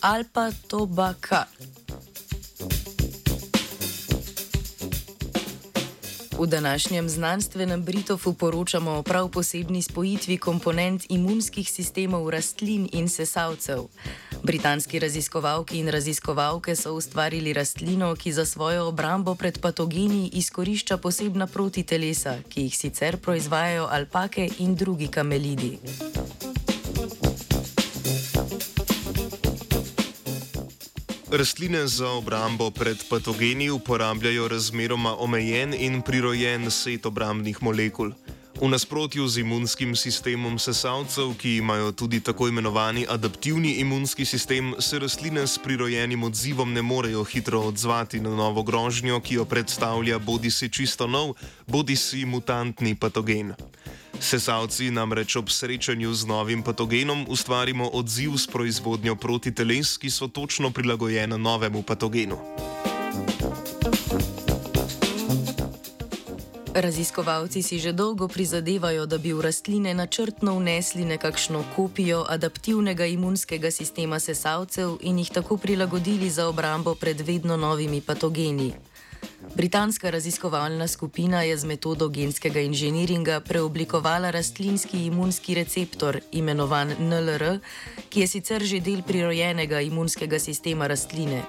Alpa Tobaka. V današnjem znanstvenem Britofu poročamo o prav posebni spojitvi komponent imunskih sistemov rastlin in sesalcev. Britanski raziskovalki in raziskovalke so ustvarili rastlino, ki za svojo obrambo pred patogeni izkorišča posebna protitelesa, ki jih sicer proizvajajo alpake in drugi kamelidi. Rastline za obrambo pred patogeni uporabljajo razmeroma omejen in prirojen set obrambnih molekul. V nasprotju z imunskim sistemom sesalcev, ki imajo tudi tako imenovani adaptivni imunski sistem, se rastline s prirojenim odzivom ne morejo hitro odzvati na novo grožnjo, ki jo predstavlja bodi si čisto nov, bodi si mutantni patogen. Sesalci namreč ob srečanju z novim patogenom ustvarimo odziv s proizvodnjo protiteles, ki so točno prilagojena novemu patogenu. Raziskovalci si že dolgo prizadevajo, da bi v rastline načrtno vnesli nekakšno kopijo adaptivnega imunskega sistema sesalcev in jih tako prilagodili za obrambo pred vedno novimi patogeni. Britanska raziskovalna skupina je z metodo genskega inženiringa preoblikovala rastlinski imunski receptor, imenovan NLR, ki je sicer že del prirojenega imunskega sistema rastline.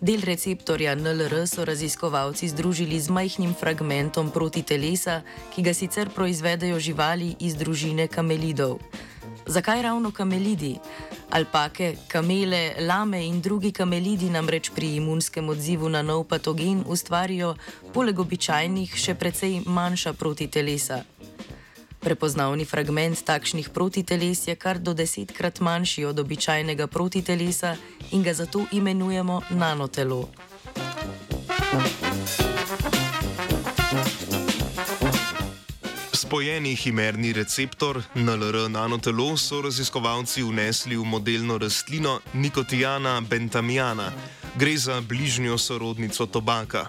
Del receptorja NLR so raziskovalci združili z majhnim fragmentom protitelesa, ki ga sicer proizvedejo živali iz družine kamelidov. Zakaj ravno kamelidi? Alpake, kamele, lame in drugi kamelidi namreč pri imunskem odzivu na nov patogen ustvarijo poleg običajnih še precej manjša protitelesa. Prepoznavni fragment takšnih protiteles je kar do desetkrat manjši od običajnega protitelesa in ga zato imenujemo nanotelo. Thank you. Spojeni himerni receptor NLR nanotelo so raziskovalci vnesli v modelno rastlino Nikotijana bentamijana. Gre za bližnjo sorodnico tobaka.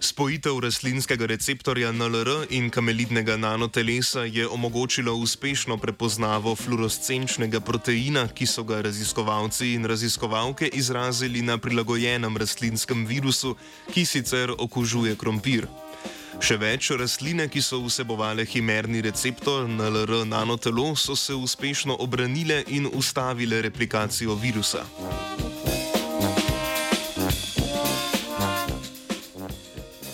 Spojitev rastlinskega receptorja NLR in kamelidnega nanotelesa je omogočila uspešno prepoznavo fluorescenčnega proteina, ki so ga raziskovalci in raziskovalke izrazili na prilagojenem rastlinskem virusu, ki sicer okužuje krompir. Še več rastline, ki so vsebovale himerni receptor NLR nanotelo, so se uspešno obranile in ustavile replikacijo virusa.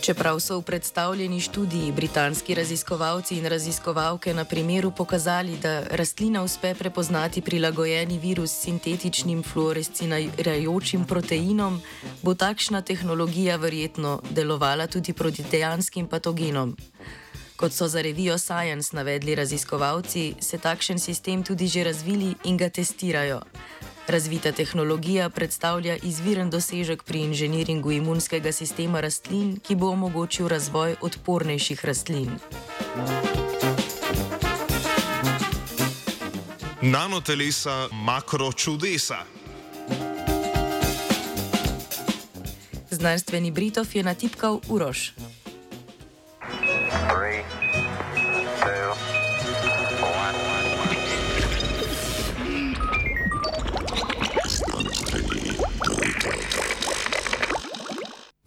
Čeprav so v predstavljeni študiji britanski raziskovalci in raziskovalke na primeru pokazali, da rastlina uspe prepoznati prilagojeni virus sintetičnim fluorescirajočim proteinom, bo takšna tehnologija verjetno delovala tudi proti dejanskim patogenom. Kot so za revijo Science navedli raziskovalci, se takšen sistem tudi že razvili in ga testirajo. Razvita tehnologija predstavlja izviren dosežek pri inženiringu imunskega sistema rastlin, ki bo omogočil razvoj odpornejših rastlin. Nanotelesa makročudesa. Znanstveni Britov je natipkal Uroš.